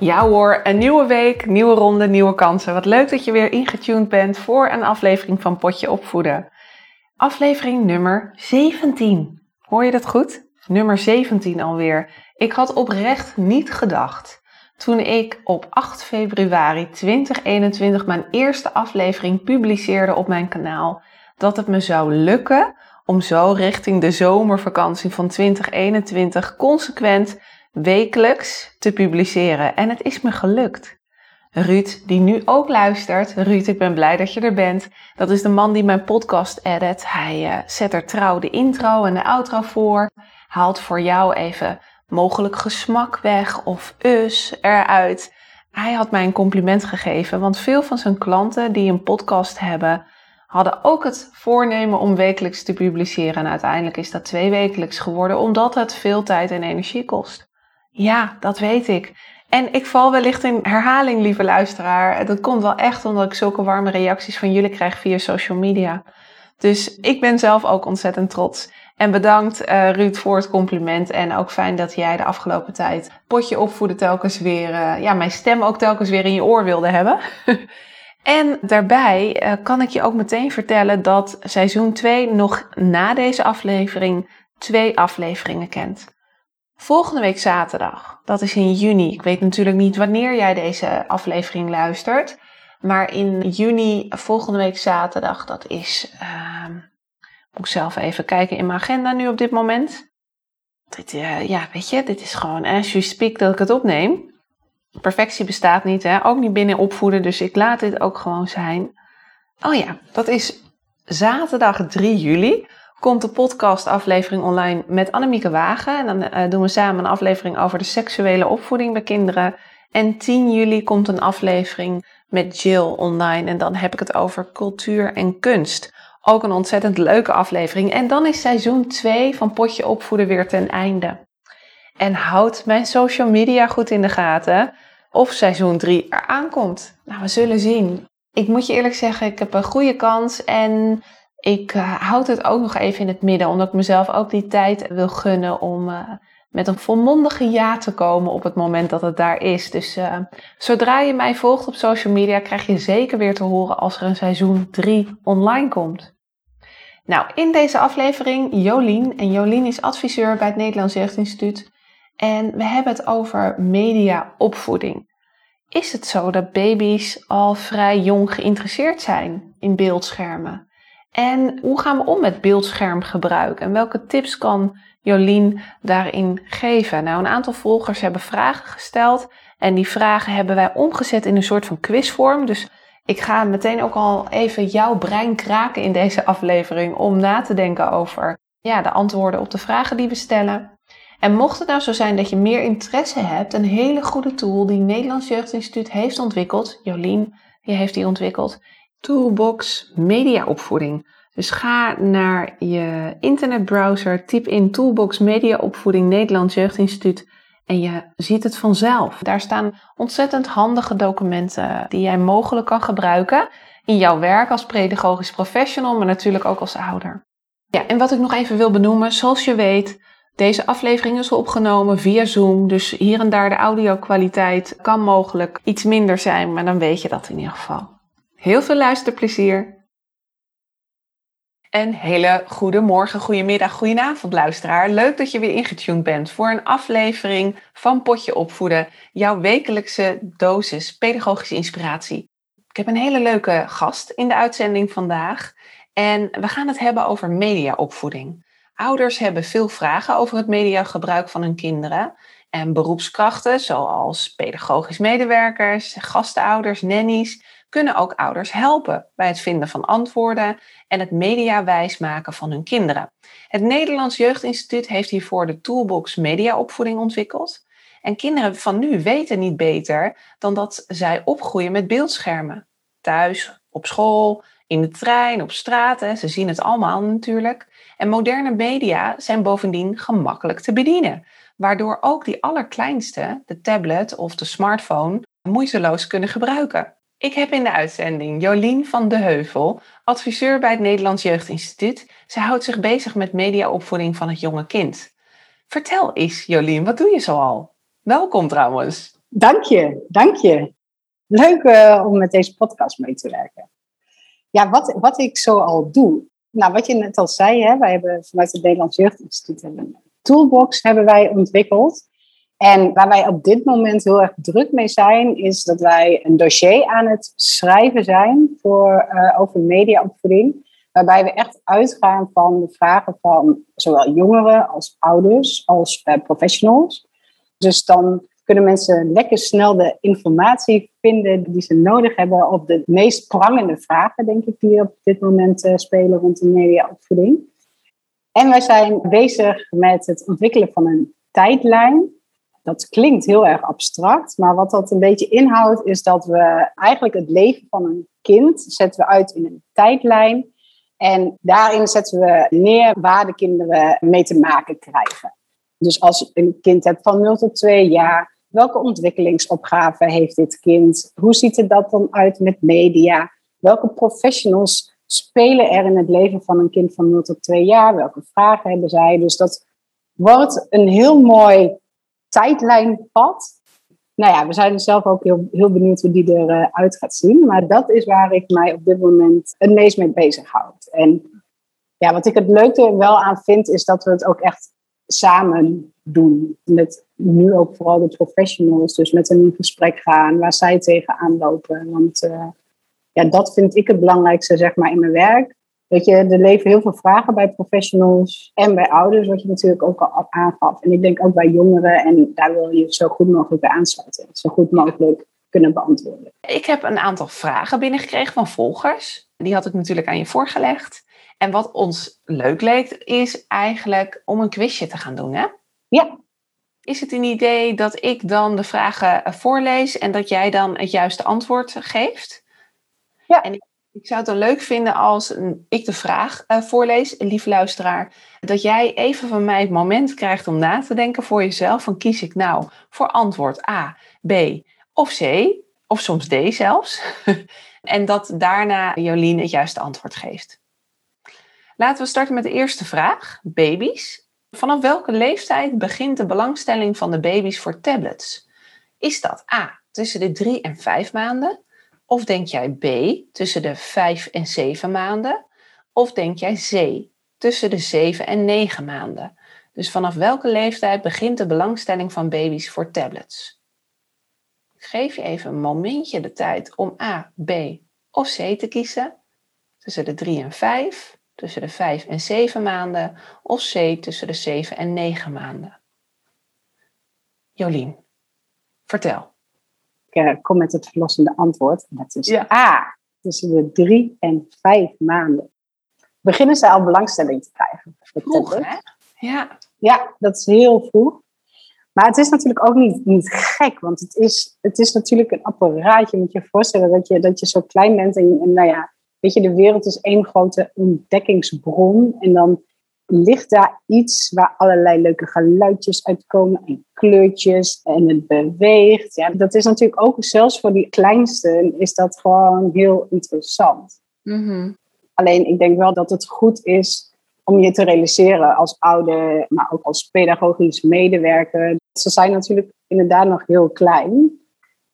Ja hoor, een nieuwe week, nieuwe ronde, nieuwe kansen. Wat leuk dat je weer ingetuned bent voor een aflevering van Potje Opvoeden. Aflevering nummer 17. Hoor je dat goed? Nummer 17 alweer. Ik had oprecht niet gedacht toen ik op 8 februari 2021 mijn eerste aflevering publiceerde op mijn kanaal dat het me zou lukken om zo richting de zomervakantie van 2021 consequent wekelijks te publiceren. En het is me gelukt. Ruud, die nu ook luistert. Ruud, ik ben blij dat je er bent. Dat is de man die mijn podcast edit. Hij uh, zet er trouw de intro en de outro voor. Haalt voor jou even mogelijk gesmak weg of us eruit. Hij had mij een compliment gegeven, want veel van zijn klanten die een podcast hebben, hadden ook het voornemen om wekelijks te publiceren. En uiteindelijk is dat twee wekelijks geworden, omdat het veel tijd en energie kost. Ja, dat weet ik. En ik val wellicht in herhaling, lieve luisteraar. Dat komt wel echt omdat ik zulke warme reacties van jullie krijg via social media. Dus ik ben zelf ook ontzettend trots. En bedankt uh, Ruud voor het compliment. En ook fijn dat jij de afgelopen tijd potje opvoeden telkens weer, uh, ja, mijn stem ook telkens weer in je oor wilde hebben. en daarbij uh, kan ik je ook meteen vertellen dat seizoen 2 nog na deze aflevering twee afleveringen kent. Volgende week zaterdag, dat is in juni. Ik weet natuurlijk niet wanneer jij deze aflevering luistert. Maar in juni, volgende week zaterdag, dat is. Uh, moet ik zelf even kijken in mijn agenda nu op dit moment. Dit, uh, ja, weet je, dit is gewoon as you speak dat ik het opneem. Perfectie bestaat niet, hè? ook niet binnen opvoeden, dus ik laat dit ook gewoon zijn. Oh ja, dat is zaterdag 3 juli komt de podcastaflevering online met Annemieke Wagen. En dan uh, doen we samen een aflevering over de seksuele opvoeding bij kinderen. En 10 juli komt een aflevering met Jill online. En dan heb ik het over cultuur en kunst. Ook een ontzettend leuke aflevering. En dan is seizoen 2 van Potje Opvoeden weer ten einde. En houd mijn social media goed in de gaten of seizoen 3 eraan komt. Nou, we zullen zien. Ik moet je eerlijk zeggen, ik heb een goede kans en ik uh, houd het ook nog even in het midden, omdat ik mezelf ook die tijd wil gunnen om uh, met een volmondige ja te komen op het moment dat het daar is. Dus uh, zodra je mij volgt op social media, krijg je zeker weer te horen als er een seizoen 3 online komt. Nou, in deze aflevering Jolien. En Jolien is adviseur bij het Nederlands Jeugdinstituut. En we hebben het over mediaopvoeding. Is het zo dat baby's al vrij jong geïnteresseerd zijn in beeldschermen? En hoe gaan we om met beeldschermgebruik? En welke tips kan Jolien daarin geven? Nou, een aantal volgers hebben vragen gesteld. En die vragen hebben wij omgezet in een soort van quizvorm. Dus ik ga meteen ook al even jouw brein kraken in deze aflevering om na te denken over ja, de antwoorden op de vragen die we stellen. En mocht het nou zo zijn dat je meer interesse hebt, een hele goede tool die Nederlands Jeugdinstituut heeft ontwikkeld, Jolien, die heeft die ontwikkeld, Toolbox Mediaopvoeding. Dus ga naar je internetbrowser, typ in Toolbox Mediaopvoeding Nederlands Jeugdinstituut en je ziet het vanzelf. Daar staan ontzettend handige documenten die jij mogelijk kan gebruiken in jouw werk als pedagogisch professional, maar natuurlijk ook als ouder. Ja, en wat ik nog even wil benoemen, zoals je weet, deze aflevering is opgenomen via Zoom, dus hier en daar de audio-kwaliteit kan mogelijk iets minder zijn, maar dan weet je dat in ieder geval. Heel veel luisterplezier. En hele goede morgen, goedemiddag, goedenavond luisteraar. Leuk dat je weer ingetuned bent voor een aflevering van Potje Opvoeden, jouw wekelijkse dosis pedagogische inspiratie. Ik heb een hele leuke gast in de uitzending vandaag en we gaan het hebben over mediaopvoeding. Ouders hebben veel vragen over het mediagebruik van hun kinderen. En beroepskrachten, zoals pedagogisch medewerkers, gastouders, nannies, kunnen ook ouders helpen bij het vinden van antwoorden en het mediawijs maken van hun kinderen. Het Nederlands Jeugdinstituut heeft hiervoor de Toolbox Mediaopvoeding ontwikkeld. En kinderen van nu weten niet beter dan dat zij opgroeien met beeldschermen. Thuis, op school, in de trein, op straat. Ze zien het allemaal natuurlijk. En moderne media zijn bovendien gemakkelijk te bedienen, waardoor ook die allerkleinste, de tablet of de smartphone, moeiteloos kunnen gebruiken. Ik heb in de uitzending Jolien van de Heuvel, adviseur bij het Nederlands Jeugdinstituut. Ze houdt zich bezig met mediaopvoeding van het jonge kind. Vertel eens, Jolien, wat doe je zoal? Welkom trouwens. Dank je, dank je. Leuk uh, om met deze podcast mee te werken. Ja, wat, wat ik zo al doe. Nou, wat je net al zei, hè, wij hebben vanuit het Nederlands Jeugdinstituut een toolbox hebben wij ontwikkeld. En waar wij op dit moment heel erg druk mee zijn, is dat wij een dossier aan het schrijven zijn voor, uh, over mediaopvoeding. Waarbij we echt uitgaan van de vragen van zowel jongeren als ouders als uh, professionals. Dus dan kunnen mensen lekker snel de informatie vinden die ze nodig hebben op de meest prangende vragen, denk ik, die op dit moment uh, spelen rond de mediaopvoeding. En wij zijn bezig met het ontwikkelen van een tijdlijn. Dat klinkt heel erg abstract, maar wat dat een beetje inhoudt, is dat we eigenlijk het leven van een kind zetten we uit in een tijdlijn. En daarin zetten we neer waar de kinderen mee te maken krijgen. Dus als je een kind hebt van 0 tot 2 jaar, welke ontwikkelingsopgave heeft dit kind? Hoe ziet er dat dan uit met media? Welke professionals spelen er in het leven van een kind van 0 tot 2 jaar? Welke vragen hebben zij? Dus dat wordt een heel mooi tijdlijnpad. Nou ja, we zijn zelf ook heel, heel benieuwd hoe die eruit gaat zien. Maar dat is waar ik mij op dit moment het meest mee bezighoud. En ja, wat ik het leuke wel aan vind, is dat we het ook echt samen doen. Met nu ook vooral de professionals, dus met een gesprek gaan waar zij tegenaan lopen. Want uh, ja, dat vind ik het belangrijkste zeg maar, in mijn werk. Weet je, er leven heel veel vragen bij professionals en bij ouders, wat je natuurlijk ook al aangaf. En ik denk ook bij jongeren, en daar wil je zo goed mogelijk bij aansluiten. Zo goed mogelijk kunnen beantwoorden. Ik heb een aantal vragen binnengekregen van volgers. Die had ik natuurlijk aan je voorgelegd. En wat ons leuk leek, is eigenlijk om een quizje te gaan doen, hè? Ja. Is het een idee dat ik dan de vragen voorlees en dat jij dan het juiste antwoord geeft? Ja. En ik, ik zou het dan leuk vinden als ik de vraag uh, voorlees, lieve luisteraar, dat jij even van mij het moment krijgt om na te denken voor jezelf. Van kies ik nou voor antwoord A, B of C, of soms D zelfs. en dat daarna Jolien het juiste antwoord geeft. Laten we starten met de eerste vraag. Baby's. Vanaf welke leeftijd begint de belangstelling van de baby's voor tablets? Is dat A tussen de 3 en 5 maanden? Of denk jij B tussen de 5 en 7 maanden? Of denk jij C tussen de 7 en 9 maanden? Dus vanaf welke leeftijd begint de belangstelling van baby's voor tablets? Ik geef je even een momentje de tijd om A, B of C te kiezen. Tussen de 3 en 5, tussen de 5 en 7 maanden of C tussen de 7 en 9 maanden. Jolien, vertel. Ik uh, kom met het verlossende antwoord. Dat is ja. A, tussen de 3 en 5 maanden. Beginnen ze al belangstelling te krijgen. Vroeg, hè? Ja. Ja, dat is heel vroeg. Maar het is natuurlijk ook niet, niet gek, want het is, het is natuurlijk een apparaatje. Je moet je voorstellen dat je, dat je zo klein bent en, en nou ja, Weet je, de wereld is één grote ontdekkingsbron. En dan ligt daar iets waar allerlei leuke geluidjes uitkomen en kleurtjes en het beweegt. Ja, dat is natuurlijk ook zelfs voor die kleinste is dat gewoon heel interessant. Mm Alleen ik denk wel dat het goed is om je te realiseren als ouder, maar ook als pedagogisch medewerker. Ze zijn natuurlijk inderdaad nog heel klein.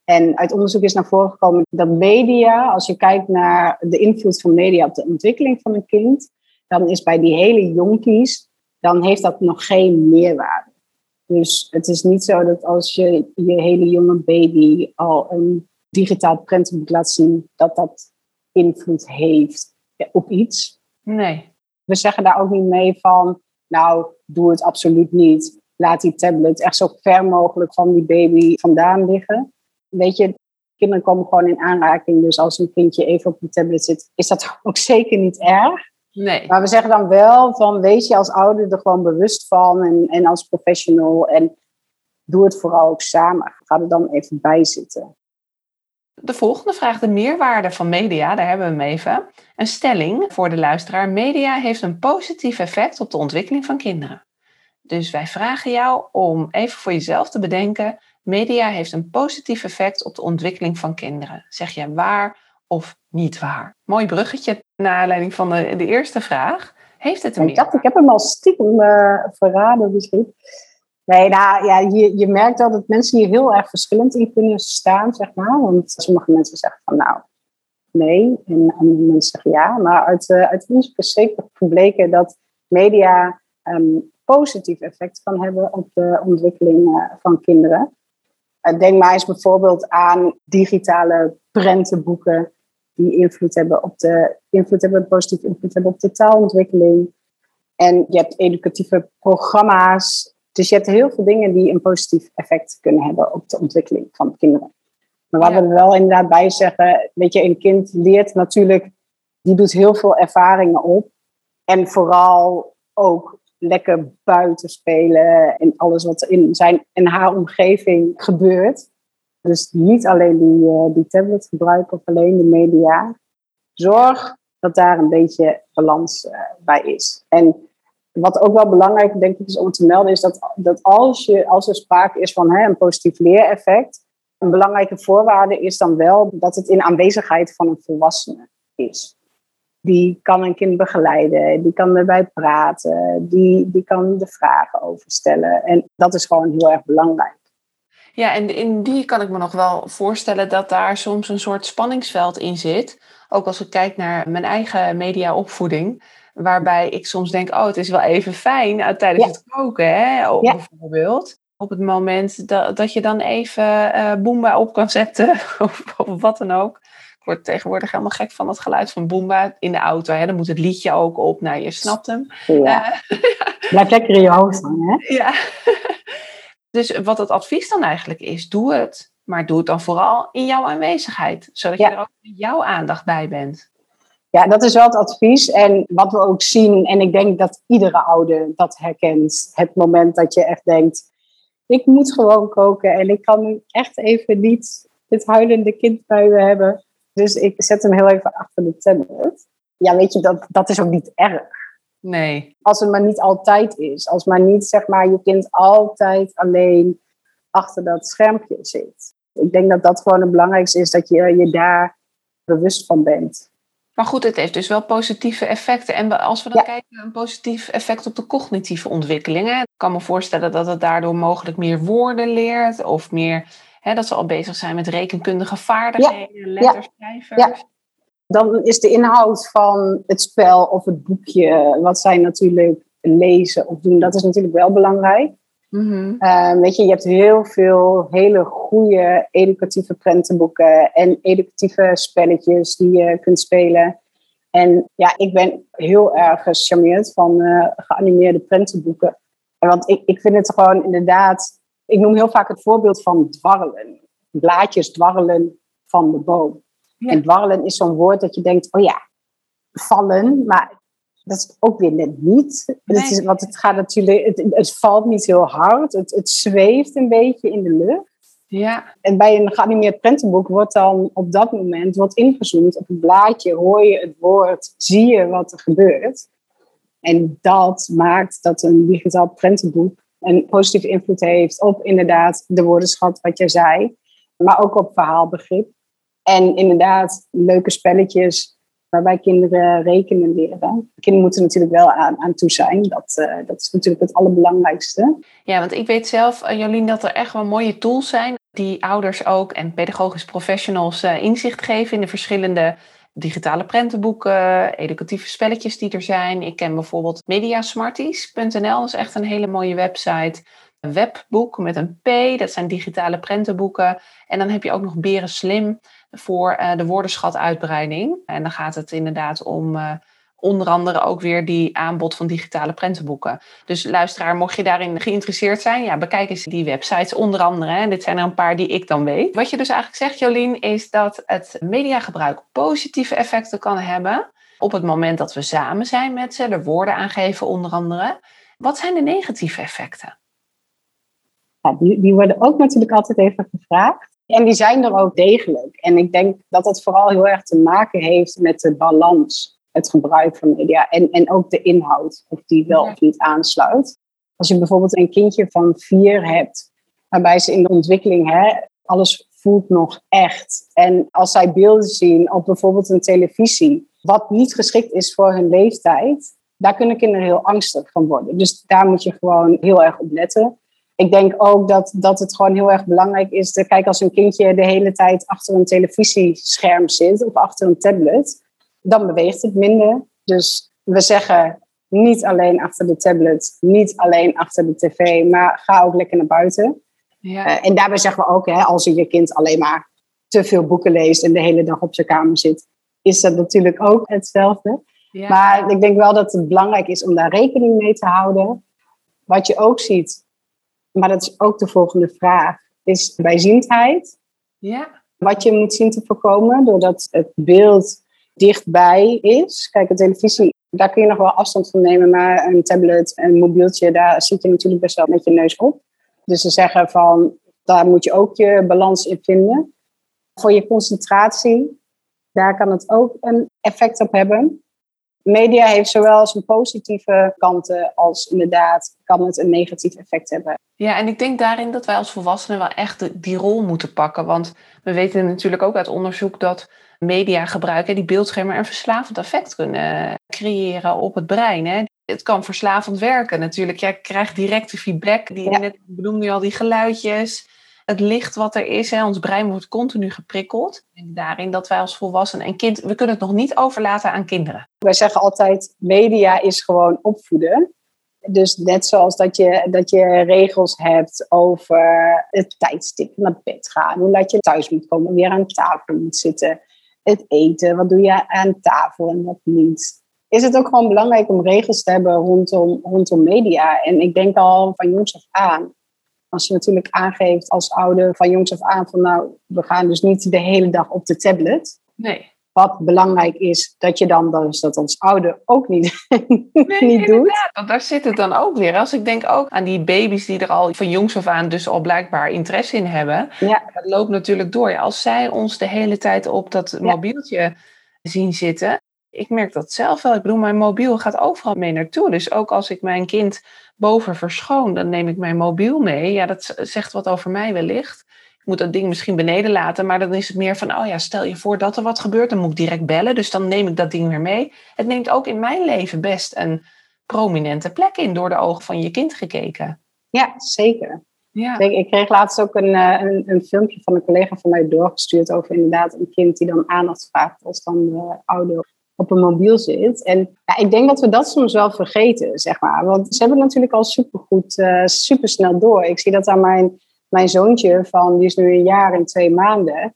En uit onderzoek is naar voren gekomen dat media, als je kijkt naar de invloed van media op de ontwikkeling van een kind, dan is bij die hele jonkies, dan heeft dat nog geen meerwaarde. Dus het is niet zo dat als je je hele jonge baby al een digitaal printboek laat zien, dat dat invloed heeft op iets. Nee. We zeggen daar ook niet mee van, nou, doe het absoluut niet. Laat die tablet echt zo ver mogelijk van die baby vandaan liggen weet je, Kinderen komen gewoon in aanraking. Dus als een kindje even op een tablet zit, is dat ook zeker niet erg. Nee. Maar we zeggen dan wel van wees je als ouder er gewoon bewust van en, en als professional. En doe het vooral ook samen. Ga er dan even bij zitten. De volgende vraag, de meerwaarde van media, daar hebben we hem even. Een stelling voor de luisteraar. Media heeft een positief effect op de ontwikkeling van kinderen. Dus wij vragen jou om even voor jezelf te bedenken. Media heeft een positief effect op de ontwikkeling van kinderen. Zeg je waar of niet waar? Mooi bruggetje naar aanleiding van de, de eerste vraag. Heeft het een Ik dacht, ik heb hem al stiekem uh, verraden misschien. Nee, nou ja, je, je merkt wel dat mensen hier heel erg verschillend in kunnen staan, zeg maar. Want sommige mensen zeggen van nou, nee. En andere mensen zeggen ja. Maar uit, uh, uit onderzoek is zeker gebleken dat media um, positief effect kan hebben op de ontwikkeling uh, van kinderen. Uh, denk maar eens bijvoorbeeld aan digitale prentenboeken die invloed hebben op de invloed hebben, positief invloed hebben op de taalontwikkeling. En je hebt educatieve programma's dus je hebt heel veel dingen die een positief effect kunnen hebben op de ontwikkeling van kinderen. Maar wat ja. we er wel inderdaad bij zeggen, weet je, een kind leert natuurlijk, die doet heel veel ervaringen op. En vooral ook lekker buiten spelen en alles wat in zijn en haar omgeving gebeurt. Dus niet alleen die, uh, die tablet gebruiken of alleen de media. Zorg dat daar een beetje balans uh, bij is. En wat ook wel belangrijk denk ik is om te melden, is dat, dat als, je, als er sprake is van een positief leereffect, een belangrijke voorwaarde is dan wel dat het in aanwezigheid van een volwassene is. Die kan een kind begeleiden, die kan erbij praten, die, die kan de vragen over stellen. En dat is gewoon heel erg belangrijk. Ja, en in die kan ik me nog wel voorstellen dat daar soms een soort spanningsveld in zit. Ook als ik kijk naar mijn eigen mediaopvoeding. Waarbij ik soms denk, oh, het is wel even fijn uh, tijdens ja. het koken, hè, ja. bijvoorbeeld. Op het moment dat, dat je dan even uh, Boomba op kan zetten, of, of, wat dan ook. Ik word tegenwoordig helemaal gek van het geluid van Boomba in de auto. Hè. Dan moet het liedje ook op, nou, je snapt hem. Ja. Uh, Blijf lekker in je hoofd hangen, hè? Ja. dus wat het advies dan eigenlijk is, doe het. Maar doe het dan vooral in jouw aanwezigheid. Zodat ja. je er ook met jouw aandacht bij bent. Ja, dat is wel het advies. En wat we ook zien, en ik denk dat iedere ouder dat herkent. Het moment dat je echt denkt, ik moet gewoon koken en ik kan nu echt even niet dit huilende kind bij me hebben. Dus ik zet hem heel even achter de tablet. Ja, weet je, dat, dat is ook niet erg. Nee. Als het maar niet altijd is. Als maar niet, zeg maar, je kind altijd alleen achter dat schermpje zit. Ik denk dat dat gewoon het belangrijkste is, dat je je daar bewust van bent. Maar goed, het heeft dus wel positieve effecten. En als we dan ja. kijken een positief effect op de cognitieve ontwikkelingen. Ik kan me voorstellen dat het daardoor mogelijk meer woorden leert. Of meer hè, dat ze al bezig zijn met rekenkundige vaardigheden, ja. letters, cijfers. Ja. Dan is de inhoud van het spel of het boekje, wat zij natuurlijk lezen of doen, dat is natuurlijk wel belangrijk. Mm -hmm. uh, weet je, je hebt heel veel hele goede educatieve prentenboeken en educatieve spelletjes die je kunt spelen. En ja, ik ben heel erg gecharmeerd van uh, geanimeerde prentenboeken. Want ik, ik vind het gewoon inderdaad, ik noem heel vaak het voorbeeld van dwarrelen. Blaadjes dwarrelen van de boom. Ja. En dwarrelen is zo'n woord dat je denkt, oh ja, vallen. Maar dat is ook weer net niet. Nee. Het is, want het gaat natuurlijk, het, het, valt niet heel hard. Het, het zweeft een beetje in de lucht. Ja. En bij een geanimeerd prentenboek wordt dan op dat moment wordt ingezoomd op het blaadje, hoor je het woord, zie je wat er gebeurt. En dat maakt dat een digitaal prentenboek een positieve invloed heeft op inderdaad de woordenschat, wat jij zei, maar ook op verhaalbegrip. En inderdaad, leuke spelletjes waarbij kinderen rekenen leren. Kinderen moeten natuurlijk wel aan, aan toe zijn. Dat, uh, dat is natuurlijk het allerbelangrijkste. Ja, want ik weet zelf, uh, Jolien, dat er echt wel mooie tools zijn die ouders ook en pedagogisch professionals uh, inzicht geven in de verschillende digitale prentenboeken, educatieve spelletjes die er zijn. Ik ken bijvoorbeeld mediasmarties.nl, dat is echt een hele mooie website. Een webboek met een P, dat zijn digitale prentenboeken. En dan heb je ook nog Beren Slim voor uh, de woordenschatuitbreiding. En dan gaat het inderdaad om uh, onder andere ook weer die aanbod van digitale prentenboeken. Dus luisteraar, mocht je daarin geïnteresseerd zijn, ja, bekijk eens die websites onder andere. Dit zijn er een paar die ik dan weet. Wat je dus eigenlijk zegt, Jolien, is dat het mediagebruik positieve effecten kan hebben op het moment dat we samen zijn met ze, er woorden aangeven onder andere. Wat zijn de negatieve effecten? Ja, die, die worden ook natuurlijk altijd even gevraagd. En die zijn er ook degelijk. En ik denk dat dat vooral heel erg te maken heeft met de balans, het gebruik van media en, en ook de inhoud, of die wel of niet aansluit. Als je bijvoorbeeld een kindje van vier hebt, waarbij ze in de ontwikkeling hè, alles voelt nog echt. En als zij beelden zien op bijvoorbeeld een televisie, wat niet geschikt is voor hun leeftijd, daar kunnen kinderen heel angstig van worden. Dus daar moet je gewoon heel erg op letten ik denk ook dat, dat het gewoon heel erg belangrijk is. Te, kijk, als een kindje de hele tijd achter een televisiescherm zit of achter een tablet, dan beweegt het minder. Dus we zeggen niet alleen achter de tablet, niet alleen achter de tv, maar ga ook lekker naar buiten. Ja. Uh, en daarbij zeggen we ook, hè, als je je kind alleen maar te veel boeken leest en de hele dag op zijn kamer zit, is dat natuurlijk ook hetzelfde. Ja. Maar ik denk wel dat het belangrijk is om daar rekening mee te houden. Wat je ook ziet, maar dat is ook de volgende vraag, is bijziendheid. Ja. Wat je moet zien te voorkomen, doordat het beeld dichtbij is. Kijk, een televisie, daar kun je nog wel afstand van nemen, maar een tablet, een mobieltje, daar zit je natuurlijk best wel met je neus op. Dus ze zeggen van, daar moet je ook je balans in vinden. Voor je concentratie, daar kan het ook een effect op hebben media heeft zowel zijn positieve kanten als inderdaad kan het een negatief effect hebben. Ja, en ik denk daarin dat wij als volwassenen wel echt die rol moeten pakken. Want we weten natuurlijk ook uit onderzoek dat mediagebruik, die beeldschermen, een verslavend effect kunnen creëren op het brein. Hè. Het kan verslavend werken natuurlijk. Jij krijgt directe feedback. Die, ja. Net benoemde je al die geluidjes het licht wat er is. Hè, ons brein wordt continu geprikkeld. En daarin dat wij als volwassenen en kind, we kunnen het nog niet overlaten aan kinderen. Wij zeggen altijd, media is gewoon opvoeden. Dus net zoals dat je, dat je regels hebt over het tijdstip naar bed gaan. Hoe laat je thuis moet komen, weer aan tafel moet zitten. Het eten, wat doe je aan tafel en wat niet. Is het ook gewoon belangrijk om regels te hebben rondom, rondom media. En ik denk al van jongs af aan als je natuurlijk aangeeft als ouder van jongs af aan van nou, we gaan dus niet de hele dag op de tablet. Nee. Wat belangrijk is, dat je dan dus dat als ouder ook niet, nee, niet doet. Want daar zit het dan ook weer. Als ik denk ook aan die baby's die er al van jongs af aan dus al blijkbaar interesse in hebben. Ja. Dat loopt natuurlijk door. Als zij ons de hele tijd op dat mobieltje zien zitten. Ik merk dat zelf wel. Ik bedoel, mijn mobiel gaat overal mee naartoe. Dus ook als ik mijn kind boven verschoon, dan neem ik mijn mobiel mee. Ja, dat zegt wat over mij wellicht. Moet dat ding misschien beneden laten, maar dan is het meer van, oh ja, stel je voor dat er wat gebeurt, dan moet ik direct bellen. Dus dan neem ik dat ding weer mee. Het neemt ook in mijn leven best een prominente plek in door de ogen van je kind gekeken. Ja, zeker. Ja. Ik kreeg laatst ook een, eh, een, een, filmpje van een collega van mij doorgestuurd over inderdaad een kind die dan aandacht vraagt als dan de ouder op een mobiel zit. En ja, ik denk dat we dat soms wel vergeten, zeg maar. Want ze hebben natuurlijk al supergoed, uh, supersnel door. Ik zie dat aan mijn, mijn zoontje van, die is nu een jaar en twee maanden.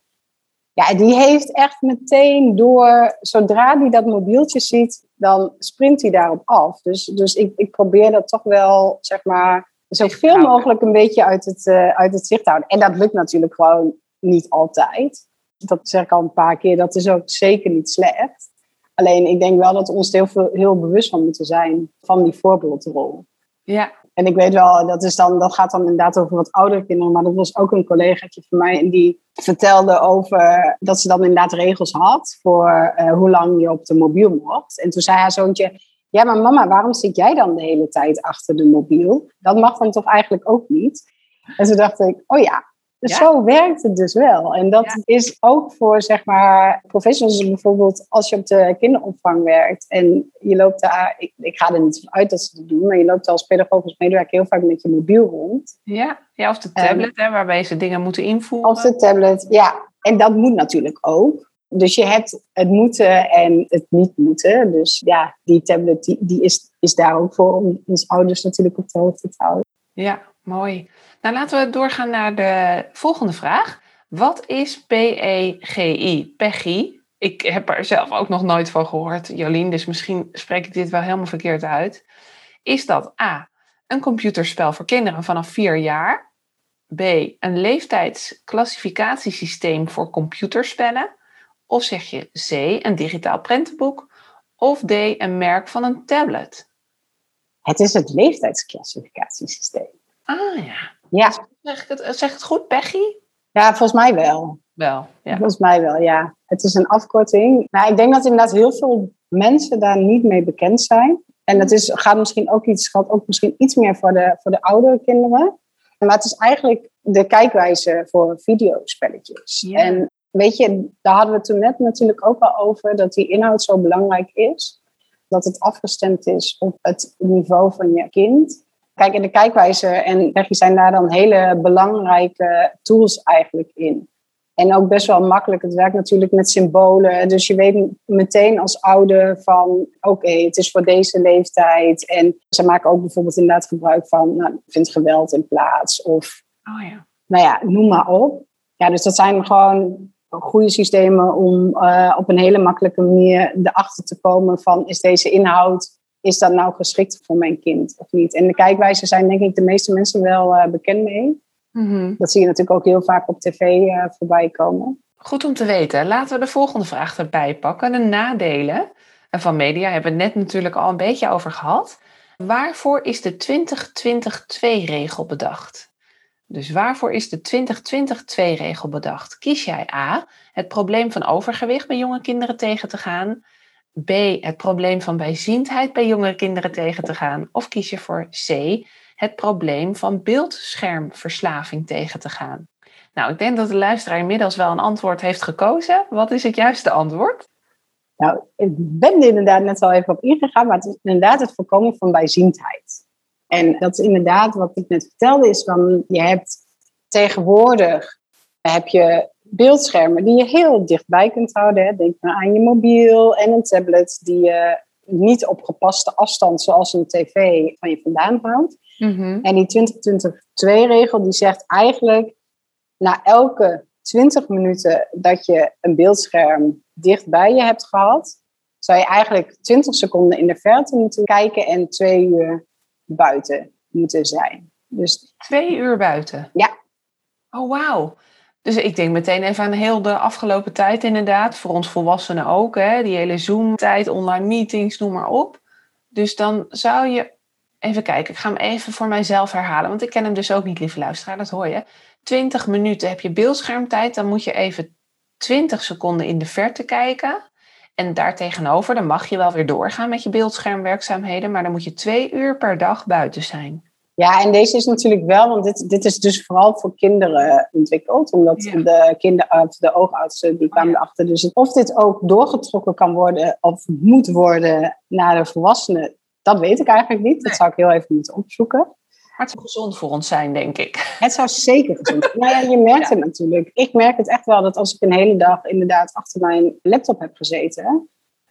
Ja, die heeft echt meteen door, zodra hij dat mobieltje ziet, dan sprint hij daarop af. Dus, dus ik, ik probeer dat toch wel, zeg maar, zoveel mogelijk een beetje uit het, uh, uit het zicht te houden. En dat lukt natuurlijk gewoon niet altijd. Dat zeg ik al een paar keer, dat is ook zeker niet slecht. Alleen ik denk wel dat we ons heel, veel, heel bewust van moeten zijn van die voorbeeldrol. Ja. En ik weet wel, dat, is dan, dat gaat dan inderdaad over wat oudere kinderen. Maar dat was ook een collegaatje van mij. En die vertelde over dat ze dan inderdaad regels had voor uh, hoe lang je op de mobiel mocht. En toen zei haar zoontje, ja maar mama, waarom zit jij dan de hele tijd achter de mobiel? Dat mag dan toch eigenlijk ook niet? En toen dacht ik, oh ja, dus zo werkt het dus wel. En dat is ook voor, zeg maar, professionals bijvoorbeeld als je op de kinderopvang werkt en je loopt daar, ik, ik ga er niet van uit dat ze dat doen, maar je loopt als pedagogisch medewerker heel vaak met je mobiel rond. Ja, ja of de tablet, hè, waarbij ze dingen moeten invoeren. Of de tablet, ja. En dat moet natuurlijk ook. Dus je hebt het moeten en het niet moeten. Dus ja, die tablet die, die is, is daar ook voor om ons ouders natuurlijk op de hoogte te houden. Ja, mooi. Nou, laten we doorgaan naar de volgende vraag. Wat is PEGI? PEGI? ik heb er zelf ook nog nooit van gehoord, Jolien, dus misschien spreek ik dit wel helemaal verkeerd uit. Is dat A, een computerspel voor kinderen vanaf 4 jaar? B, een leeftijdsclassificatiesysteem voor computerspellen? Of zeg je C, een digitaal prentenboek? Of D, een merk van een tablet? Het is het leeftijdsclassificatiesysteem. Ah ja. Ja, Zeg ik het, zeg ik het goed, Peggy? ja volgens mij wel. Wel, ja. Volgens mij wel, ja. Het is een afkorting. Maar ik denk dat inderdaad heel veel mensen daar niet mee bekend zijn. En dat is, gaat misschien ook iets, geldt ook misschien iets meer voor de, voor de oudere kinderen. Maar het is eigenlijk de kijkwijze voor videospelletjes. Ja. En weet je, daar hadden we het toen net natuurlijk ook al over, dat die inhoud zo belangrijk is. Dat het afgestemd is op het niveau van je kind. Kijk, in de kijkwijze en Becky zijn daar dan hele belangrijke tools eigenlijk in. En ook best wel makkelijk. Het werkt natuurlijk met symbolen. Dus je weet meteen als ouder van... oké, het is voor deze leeftijd. En ze maken ook bijvoorbeeld inderdaad gebruik van... Nou, vindt geweld in plaats. Of Oh ja. nou ja, noem maar op. Ja, dus dat zijn gewoon goede systemen om eh, op een hele makkelijke manier erachter te komen van... is deze inhoud, is dat nou geschikt voor mijn kind of niet? En de kijkwijzen zijn denk ik de meeste mensen wel eh, bekend mee. Mhm. Dat zie je natuurlijk ook heel vaak op tv eh, voorbij komen. Goed om te weten. Laten we de volgende vraag erbij pakken. De nadelen van media hebben we het net natuurlijk al een beetje over gehad. Waarvoor is de 2020-2-regel bedacht? Dus waarvoor is de 2020-2-regel bedacht? Kies jij A, het probleem van overgewicht bij jonge kinderen tegen te gaan? B, het probleem van bijziendheid bij jonge kinderen tegen te gaan? Of kies je voor C, het probleem van beeldschermverslaving tegen te gaan? Nou, ik denk dat de luisteraar inmiddels wel een antwoord heeft gekozen. Wat is het juiste antwoord? Nou, ik ben er inderdaad net al even op ingegaan, maar het is inderdaad het voorkomen van bijziendheid. En dat is inderdaad wat ik net vertelde, is van je hebt tegenwoordig heb je beeldschermen die je heel dichtbij kunt houden. Hè. Denk maar aan je mobiel en een tablet die je niet op gepaste afstand, zoals een tv, van je vandaan houdt. En die 20-20-2-regel die zegt eigenlijk, na elke 20 minuten dat je een beeldscherm dicht bij je hebt gehad, zou je eigenlijk 20 seconden in de verte moeten kijken en twee uur buiten moeten zijn. Dus Twee uur buiten? Ja. Oh, wauw. Dus ik denk meteen even aan heel de afgelopen tijd inderdaad. Voor ons volwassenen ook. Hè? Die hele Zoom-tijd, online meetings, noem maar op. Dus dan zou je... Even kijken, ik ga hem even voor mijzelf herhalen. Want ik ken hem dus ook niet, lieve luisteraar. Dat hoor je. 20 minuten heb je beeldschermtijd. Dan moet je even 20 seconden in de verte kijken. En daartegenover, dan mag je wel weer doorgaan met je beeldschermwerkzaamheden. Maar dan moet je twee uur per dag buiten zijn. Ja, en deze is natuurlijk wel, want dit, dit is dus vooral voor kinderen ontwikkeld. Omdat Ja. de kinderarts, de oogartsen, die kwamen Ja. erachter. Dus of dit ook doorgetrokken kan worden of moet worden naar de volwassenen, dat weet ik eigenlijk niet. Dat zou ik heel even moeten opzoeken. Maar het zou gezond voor ons zijn, denk ik. Het zou zeker gezond zijn. Nou ja, je merkt het natuurlijk. Ik merk het echt wel dat als ik een hele dag inderdaad achter mijn laptop heb gezeten.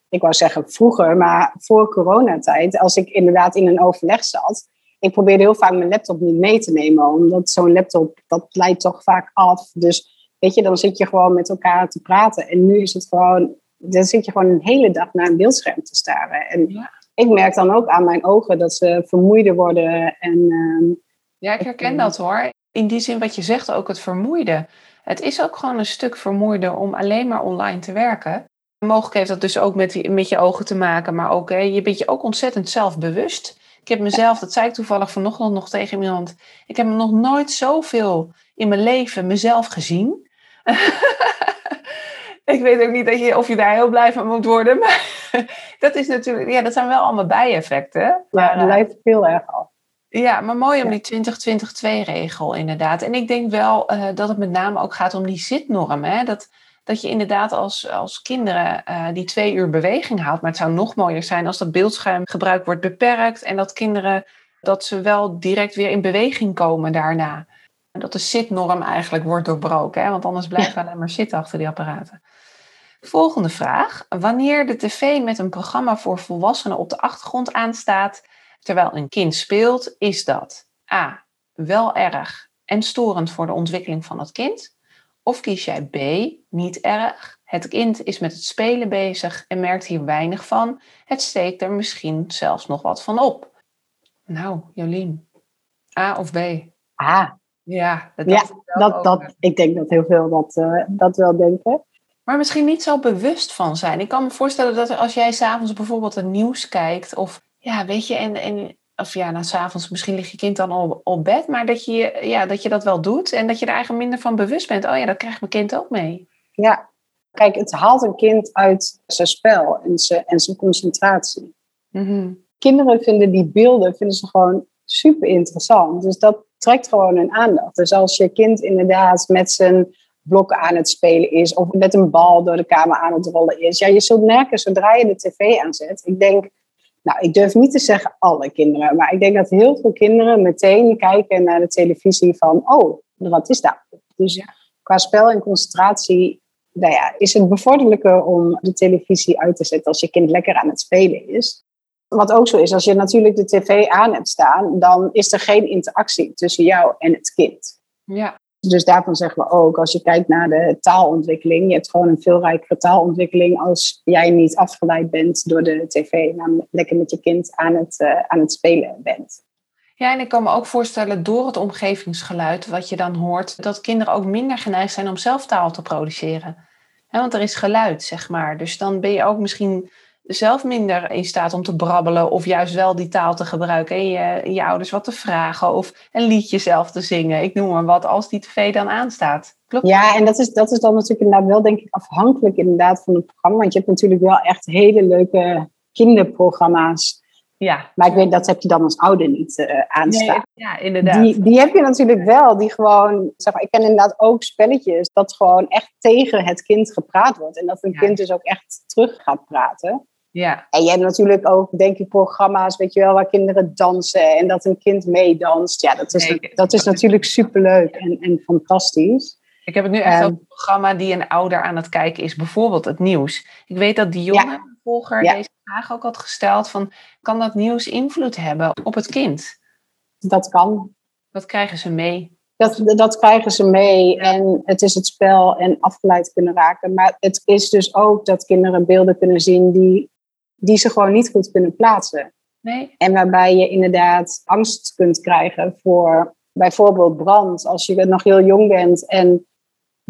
Ik wou zeggen vroeger, maar voor coronatijd, als ik inderdaad in een overleg zat. Ik probeerde heel vaak mijn laptop niet mee te nemen, omdat zo'n laptop, dat leidt toch vaak af. Dus weet je, dan zit je gewoon met elkaar te praten. En nu is het gewoon, dan zit je gewoon een hele dag naar een beeldscherm te staren. En Ja. ik merk dan ook aan mijn ogen dat ze vermoeider worden en... ehm, Ja, ik herken dat hoor. In die zin wat je zegt, ook het vermoeide. Het is ook gewoon een stuk vermoeider om alleen maar online te werken. Mogelijk heeft dat dus ook met, met je ogen te maken, maar ook, hè, je bent je ook ontzettend zelfbewust. Ik heb mezelf, dat zei ik toevallig vanochtend nog tegen iemand, ik heb nog nooit zoveel in mijn leven mezelf gezien. ik weet ook niet dat je, of je daar heel blij van moet worden, maar dat is natuurlijk, ja, dat zijn wel allemaal bijeffecten. Maar, eh, lijkt heel erg af. ja, maar mooi om die 20-20-2-regel inderdaad. En ik denk wel eh, dat het met name ook gaat om die zitnorm. Hè? Dat, dat je inderdaad als, als kinderen eh, die twee uur beweging houdt. Maar het zou nog mooier zijn als dat beeldschermgebruik wordt beperkt. En dat kinderen, dat ze wel direct weer in beweging komen daarna. En dat de zitnorm eigenlijk wordt doorbroken. Hè? Want anders blijven we alleen maar zitten achter die apparaten. Volgende vraag. Wanneer de tv met een programma voor volwassenen op de achtergrond aanstaat terwijl een kind speelt, is dat A. wel erg en storend voor de ontwikkeling van het kind? Of kies jij B. niet erg, Het kind is met het spelen bezig en merkt hier weinig van. Het steekt er misschien zelfs nog wat van op. Nou, Jolien, A of B? A. Ja, dat, Ja, Dat, dat, ik denk dat heel veel dat, eh, dat wel denken. Maar misschien niet zo bewust van zijn. Ik kan me voorstellen dat als jij s'avonds bijvoorbeeld het nieuws kijkt, of ja, weet je, en, en of ja, nou, s'avonds misschien ligt je kind dan al op bed, maar dat je, ja, dat je dat wel doet en dat je er eigenlijk minder van bewust bent. Oh ja, dat krijgt mijn kind ook mee. Ja, kijk, het haalt een kind uit zijn spel en zijn, en zijn concentratie. Mhm. Kinderen vinden die beelden vinden ze gewoon super interessant. Dus dat trekt gewoon hun aandacht. Dus als je kind inderdaad met zijn blokken aan het spelen is, of met een bal door de kamer aan het rollen is, ja, je zult merken zodra je de tv aanzet. Ik denk, nou, ik durf niet te zeggen alle kinderen, maar ik denk dat heel veel kinderen meteen kijken naar de televisie van, oh, wat is dat? Dus qua spel en concentratie nou ja, is het bevorderlijker om de televisie uit te zetten als je kind lekker aan het spelen is. Wat ook zo is, als je natuurlijk de tv aan hebt staan, dan is er geen interactie tussen jou en het kind. Ja, Dus daarvan zeggen we ook, als je kijkt naar de taalontwikkeling, je hebt gewoon een veel rijkere taalontwikkeling als jij niet afgeleid bent door de tv, namelijk lekker met je kind aan het, eh, aan het spelen bent. Ja, en ik kan me ook voorstellen door het omgevingsgeluid wat je dan hoort, dat kinderen ook minder geneigd zijn om zelf taal te produceren. Want er is geluid, zeg maar. Dus dan ben je ook misschien zelf minder in staat om te brabbelen of juist wel die taal te gebruiken en je, je ouders wat te vragen of een liedje zelf te zingen. Ik noem maar wat, als die tv dan aanstaat. Klopt? Ja, en dat is, dat is dan natuurlijk inderdaad wel, denk ik, afhankelijk inderdaad van het programma. Want je hebt natuurlijk wel echt hele leuke kinderprogramma's. Ja. Maar ik weet, dat heb je dan als ouder niet eh, aanstaan. Nee, ja, inderdaad. Die, die heb je natuurlijk wel, die gewoon, zeg maar, ik ken inderdaad ook spelletjes dat gewoon echt tegen het kind gepraat wordt. En dat een Ja. kind dus ook echt terug gaat praten. Ja, En je hebt natuurlijk ook, denk ik, programma's, weet je wel, waar kinderen dansen en dat een kind meedanst. Ja, dat is, dat is natuurlijk superleuk en, en fantastisch. ik heb het nu echt over een programma die een ouder aan het kijken is, bijvoorbeeld het nieuws. Ik weet dat Dionne, Ja. volger, Ja. deze vraag ook had gesteld van, kan dat nieuws invloed hebben op het kind? Dat kan. Wat krijgen ze mee? Dat, dat krijgen ze mee en het is het spel en afgeleid kunnen raken. Maar het is dus ook dat kinderen beelden kunnen zien die, die ze gewoon niet goed kunnen plaatsen. Nee? En waarbij je inderdaad angst kunt krijgen voor bijvoorbeeld brand. Als je nog heel jong bent en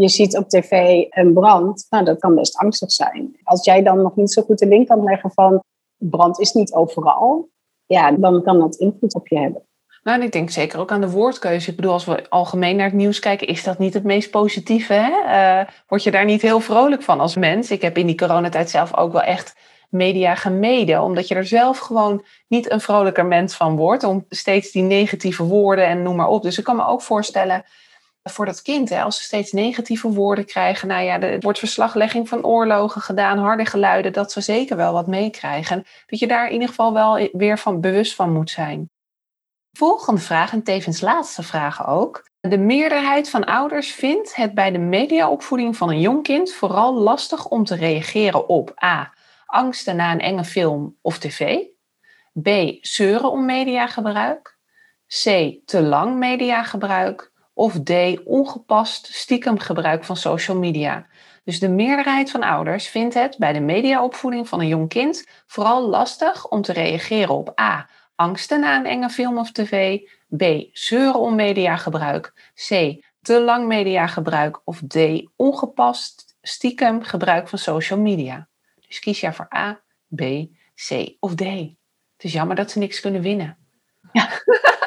je ziet op tv een brand, nou dat kan best angstig zijn. Als jij dan nog niet zo goed de link kan leggen van brand is niet overal, ja, dan kan dat invloed op je hebben. Nou, ik denk zeker ook aan de woordkeuze. Ik bedoel, als we algemeen naar het nieuws kijken, is dat niet het meest positieve. Hè? Eh, word je daar niet heel vrolijk van als mens? Ik heb in die coronatijd zelf ook wel echt media gemeden, omdat je er zelf gewoon niet een vrolijker mens van wordt, om steeds die negatieve woorden en noem maar op. Dus ik kan me ook voorstellen voor dat kind, hè, als ze steeds negatieve woorden krijgen, nou ja, er wordt verslaglegging van oorlogen gedaan, harde geluiden, dat ze zeker wel wat meekrijgen. Dat je daar in ieder geval wel weer van bewust van moet zijn. Volgende vraag, en tevens laatste vraag ook. De meerderheid van ouders vindt het bij de mediaopvoeding van een jong kind vooral lastig om te reageren op A. Angsten na een enge film of tv. B. Zeuren om mediagebruik. C. Te lang mediagebruik. Of D. Ongepast stiekem gebruik van social media. Dus de meerderheid van ouders vindt het bij de mediaopvoeding van een jong kind vooral lastig om te reageren op A angsten na een enge film of tv. B. Zeuren om mediagebruik. C. Te lang mediagebruik. Of D. Ongepast stiekem gebruik van social media. Dus kies jij voor A, B, C of D. Het is jammer dat ze niks kunnen winnen.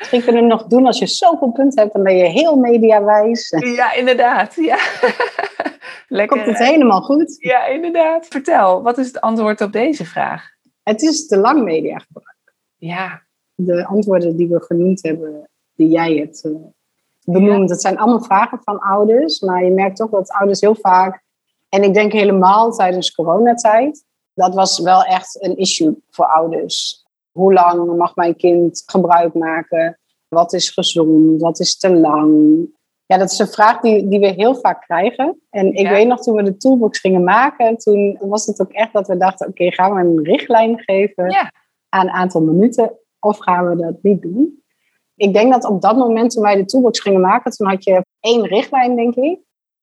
Misschien kunnen we nog doen als je zoveel punten hebt, dan ben je heel mediawijs. Ja, inderdaad. Ja. Lekker. Komt het helemaal goed. Ja, inderdaad. Vertel, wat is het antwoord op deze vraag? Het is te lang mediagebruik. Ja, De antwoorden die we genoemd hebben, die jij hebt eh, benoemd, dat zijn allemaal vragen van ouders. Maar je merkt toch dat ouders heel vaak, en ik denk helemaal tijdens coronatijd, dat was wel echt een issue voor ouders. Hoe lang mag mijn kind gebruik maken? Wat is gezond? Wat is te lang? Ja, dat is een vraag die, die we heel vaak krijgen. En ik Ja. weet nog, toen we de toolbox gingen maken, toen was het ook echt dat we dachten, oké, gaan we een richtlijn geven Ja. aan een aantal minuten of gaan we dat niet doen? Ik denk dat op dat moment toen wij de toolbox gingen maken, toen had je één richtlijn, denk ik.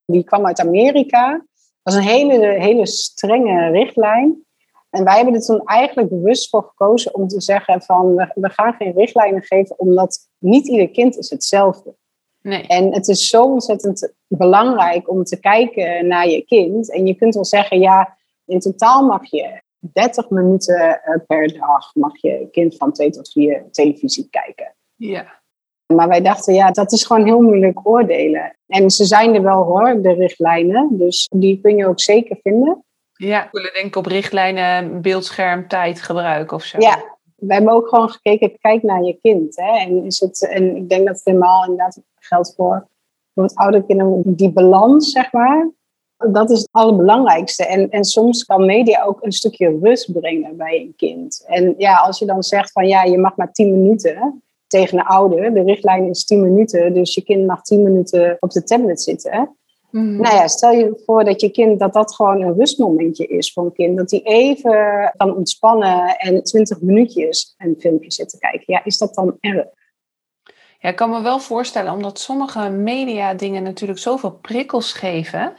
Die kwam uit Amerika. Dat was een hele, hele strenge richtlijn. En wij hebben er toen eigenlijk bewust voor gekozen om te zeggen van we, we gaan geen richtlijnen geven, omdat niet ieder kind is hetzelfde. Nee. En het is zo ontzettend belangrijk om te kijken naar je kind. En je kunt wel zeggen, ja, in totaal mag je 30 minuten eh, per dag mag je kind van 2 tot 4 televisie kijken. Ja. Maar wij dachten, ja, dat is gewoon heel moeilijk oordelen. En ze zijn er wel hoor, de richtlijnen. Dus die kun je ook zeker vinden. Ja, ik wil denken op richtlijnen, beeldscherm, tijd gebruiken of zo. Ja, we hebben ook gewoon gekeken, kijk naar je kind. Hè? En, is het, en ik denk dat het helemaal inderdaad geldt voor, voor het oude kinderen, die balans, zeg maar. Dat is het allerbelangrijkste. En, en soms kan media ook een stukje rust brengen bij een kind. En ja, als je dan zegt van ja, je mag maar tien minuten tegen een ouder. De richtlijn is tien minuten, dus je kind mag tien minuten op de tablet zitten. Mhm. Nou ja, stel je voor dat je kind, dat dat gewoon een rustmomentje is voor een kind. Dat hij even kan ontspannen en twintig minuutjes een filmpje zit te kijken. Ja, is dat dan erg? Ja, ik kan me wel voorstellen, omdat sommige media dingen natuurlijk zoveel prikkels geven.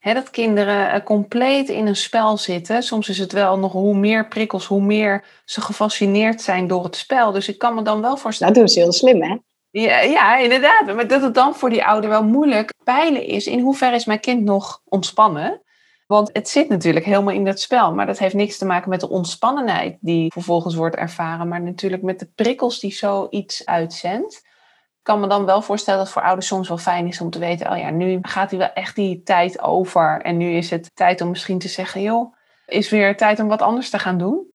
Hè, dat kinderen compleet in een spel zitten. Soms is het wel nog hoe meer prikkels, hoe meer ze gefascineerd zijn door het spel. Dus ik kan me dan wel voorstellen. Dat doen ze heel slim, hè? Ja, ja, inderdaad. Maar dat het dan voor die ouder wel moeilijk peilen is. In hoeverre is mijn kind nog ontspannen? Want het zit natuurlijk helemaal in dat spel. Maar dat heeft niks te maken met de ontspannenheid die vervolgens wordt ervaren. Maar natuurlijk met de prikkels die zoiets uitzendt. Ik kan me dan wel voorstellen dat het voor ouders soms wel fijn is om te weten... oh ja, nu gaat hij wel echt die tijd over. En nu is het tijd om misschien te zeggen... joh, is weer tijd om wat anders te gaan doen.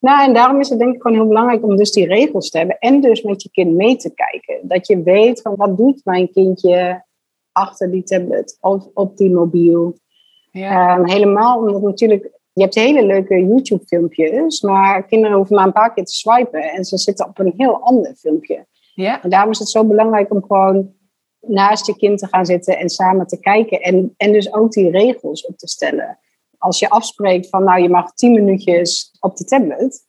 Nou, en daarom is het denk ik gewoon heel belangrijk om dus die regels te hebben. En dus met je kind mee te kijken. Dat je weet van wat doet mijn kindje achter die tablet of op die mobiel. Ja. Um, helemaal omdat natuurlijk, je hebt hele leuke YouTube filmpjes. Maar kinderen hoeven maar een paar keer te swipen. En ze zitten op een heel ander filmpje. ja. En daarom is het zo belangrijk om gewoon naast je kind te gaan zitten en samen te kijken. En, en dus ook die regels op te stellen. Als je afspreekt van nou je mag tien minuutjes op de tablet,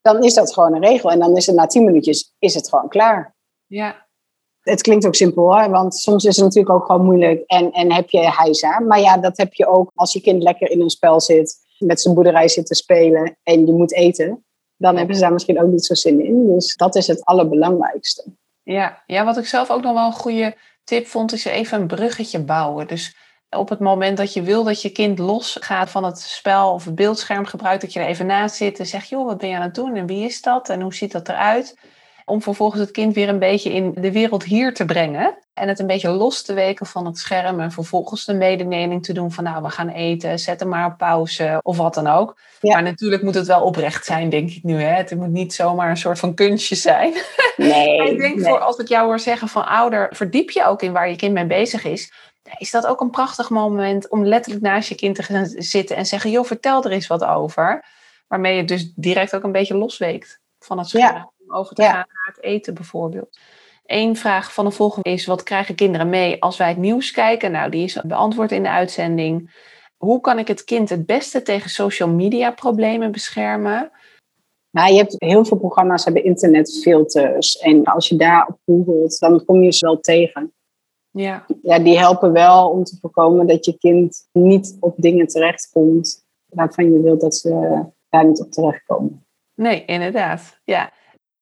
dan is dat gewoon een regel. En dan is het na tien minuutjes is het gewoon klaar. ja. Het klinkt ook simpel hoor, want soms is het natuurlijk ook gewoon moeilijk en, en heb je hijza. Maar ja, dat heb je ook als je kind lekker in een spel zit, met zijn boerderij zit te spelen en je moet eten. Dan hebben ze daar misschien ook niet zo zin in. Dus dat is het allerbelangrijkste. Ja, ja, wat ik zelf ook nog wel een goede tip vond, is even een bruggetje bouwen. Dus op het moment dat je wil dat je kind losgaat van het spel of het beeldscherm gebruikt, dat je er even naast zit en zegt, joh, wat ben je aan het doen en wie is dat en hoe ziet dat eruit? Om vervolgens het kind weer een beetje in de wereld hier te brengen en het een beetje los te weken van het scherm en vervolgens de mededeling te doen van, nou, we gaan eten, zet hem maar op pauze of wat dan ook. Ja. Maar natuurlijk moet het wel oprecht zijn, denk ik nu. Hè? Het moet niet zomaar een soort van kunstje zijn. Nee. Ik denk nee. voor als ik jou hoor zeggen van ouder, verdiep je ook in waar je kind mee bezig is. Is dat ook een prachtig moment om letterlijk naast je kind te gaan zitten en zeggen, joh, vertel er eens wat over. Waarmee je dus direct ook een beetje losweekt van het scherm. Ja. Om over te Ja. gaan naar het eten bijvoorbeeld. Eén vraag van de volgende is, wat krijgen kinderen mee als wij het nieuws kijken? Nou, die is beantwoord in de uitzending. Hoe kan ik het kind het beste tegen social media problemen beschermen? Nou, je hebt heel veel programma's hebben internetfilters. En als je daarop googelt, dan kom je ze wel tegen. Ja, Ja, die helpen wel om te voorkomen dat je kind niet op dingen terechtkomt waarvan je wilt dat ze daar niet op terechtkomen. nee, inderdaad. Ja.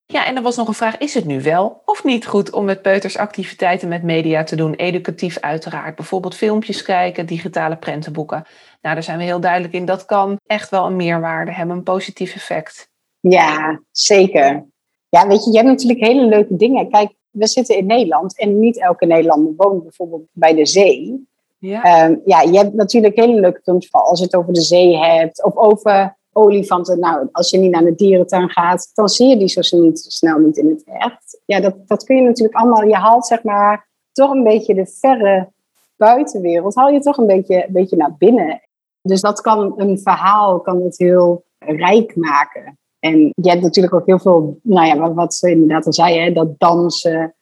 Ja, en er was nog een vraag: is het nu wel of niet goed om met peuters activiteiten met media te doen? Educatief uiteraard. Bijvoorbeeld filmpjes kijken, digitale prentenboeken. Nou, daar zijn we heel duidelijk in. Dat kan echt wel een meerwaarde hebben, een positief effect. Ja, zeker. Ja, weet je, je hebt natuurlijk hele leuke dingen. Kijk, we zitten in Nederland en niet elke Nederlander woont bijvoorbeeld bij de zee. Ja, Ehm, ja, je hebt natuurlijk hele leuke films van als je het over de zee hebt of over olifanten. Nou, als je niet naar de dierentuin gaat, dan zie je die zo snel niet, snel niet in het echt. Ja, dat, dat kun je natuurlijk allemaal. Je haalt zeg maar toch een beetje de verre buitenwereld, haal je toch een beetje, een beetje naar binnen. Dus dat kan een verhaal, kan het heel rijk maken. En je hebt natuurlijk ook heel veel, nou ja, wat, ze inderdaad al zei, hè, dat dansen.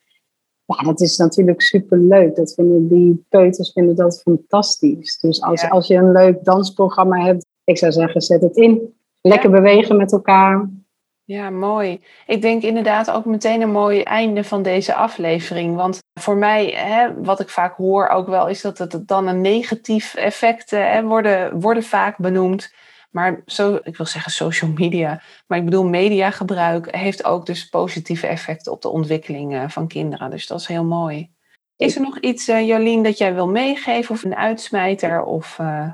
Ja, dat is natuurlijk superleuk. Dat vinden die peuters vinden dat fantastisch. Dus als, Ja. als je een leuk dansprogramma hebt, ik zou zeggen, zet het in. Lekker bewegen met elkaar. Ja, mooi. Ik denk inderdaad ook meteen een mooi einde van deze aflevering. Want voor mij, hè, wat ik vaak hoor ook wel, is dat het dan een negatief effect hè, worden, worden vaak benoemd. Maar zo, ik wil zeggen social media, maar ik bedoel mediagebruik heeft ook dus positieve effecten op de ontwikkeling eh, van kinderen. Dus dat is heel mooi. Is er nog iets, uh, Jolien, dat jij wil meegeven of een uitsmijter? Of, uh...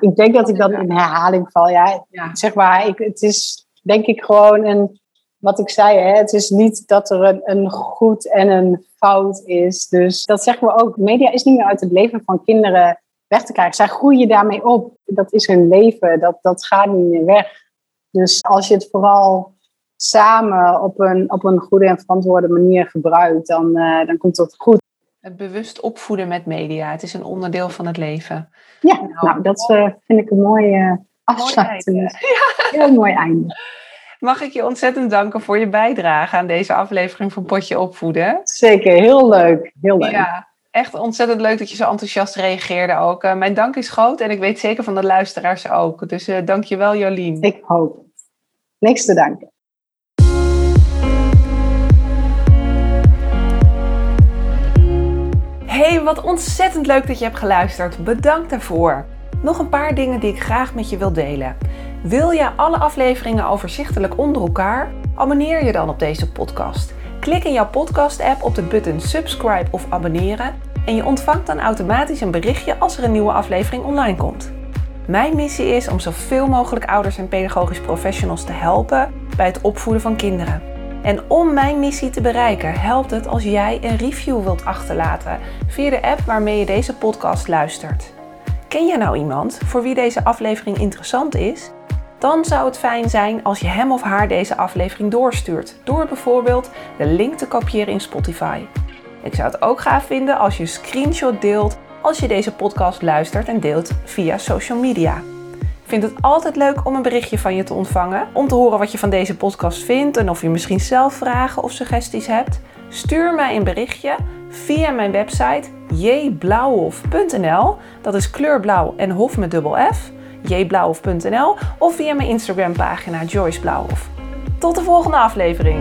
ik denk dat ik dan in herhaling val. Ja, ja. zeg maar, ik, het is denk ik gewoon een, wat ik zei, hè, het is niet dat er een, een goed en een fout is. Dus dat zeggen we ook. Media is niet meer uit het leven van kinderen weg te krijgen. Zij groeien daarmee op. Dat is hun leven. Dat, dat gaat niet meer weg. Dus als je het vooral samen op een, op een goede en verantwoorde manier gebruikt, dan, uh, dan komt het goed. Het bewust opvoeden met media. Het is een onderdeel van het leven. Ja, nou, nou dat uh, vind ik een mooie afsluiting. Mooi ja. Heel mooi einde. Mag ik je ontzettend danken voor je bijdrage aan deze aflevering van Potje Opvoeden. Zeker, heel leuk. Heel leuk. Ja, echt ontzettend leuk dat je zo enthousiast reageerde ook. Uh, mijn dank is groot en ik weet zeker van de luisteraars ook. Dus uh, dank je wel, Jolien. Ik hoop het. Niks te danken. Hey, wat ontzettend leuk dat je hebt geluisterd. Bedankt daarvoor. Nog een paar dingen die ik graag met je wil delen. Wil je alle afleveringen overzichtelijk onder elkaar? Abonneer je dan op deze podcast. Klik in jouw podcast-app op de button subscribe of abonneren en je ontvangt dan automatisch een berichtje als er een nieuwe aflevering online komt. Mijn missie is om zoveel mogelijk ouders en pedagogisch professionals te helpen bij het opvoeden van kinderen. En om mijn missie te bereiken, helpt het als jij een review wilt achterlaten via de app waarmee je deze podcast luistert. Ken jij nou iemand voor wie deze aflevering interessant is? Dan zou het fijn zijn als je hem of haar deze aflevering doorstuurt, door bijvoorbeeld de link te kopiëren in Spotify. Ik zou het ook gaaf vinden als je een screenshot deelt als je deze podcast luistert en deelt via social media. Ik vind het altijd leuk om een berichtje van je te ontvangen, om te horen wat je van deze podcast vindt en of je misschien zelf vragen of suggesties hebt. Stuur mij een berichtje via mijn website jblauwhof.nl. Dat is kleurblauw en hof met dubbel F. jblauwhof.nl of via mijn Instagram pagina Joyce Blauwhof. Tot de volgende aflevering.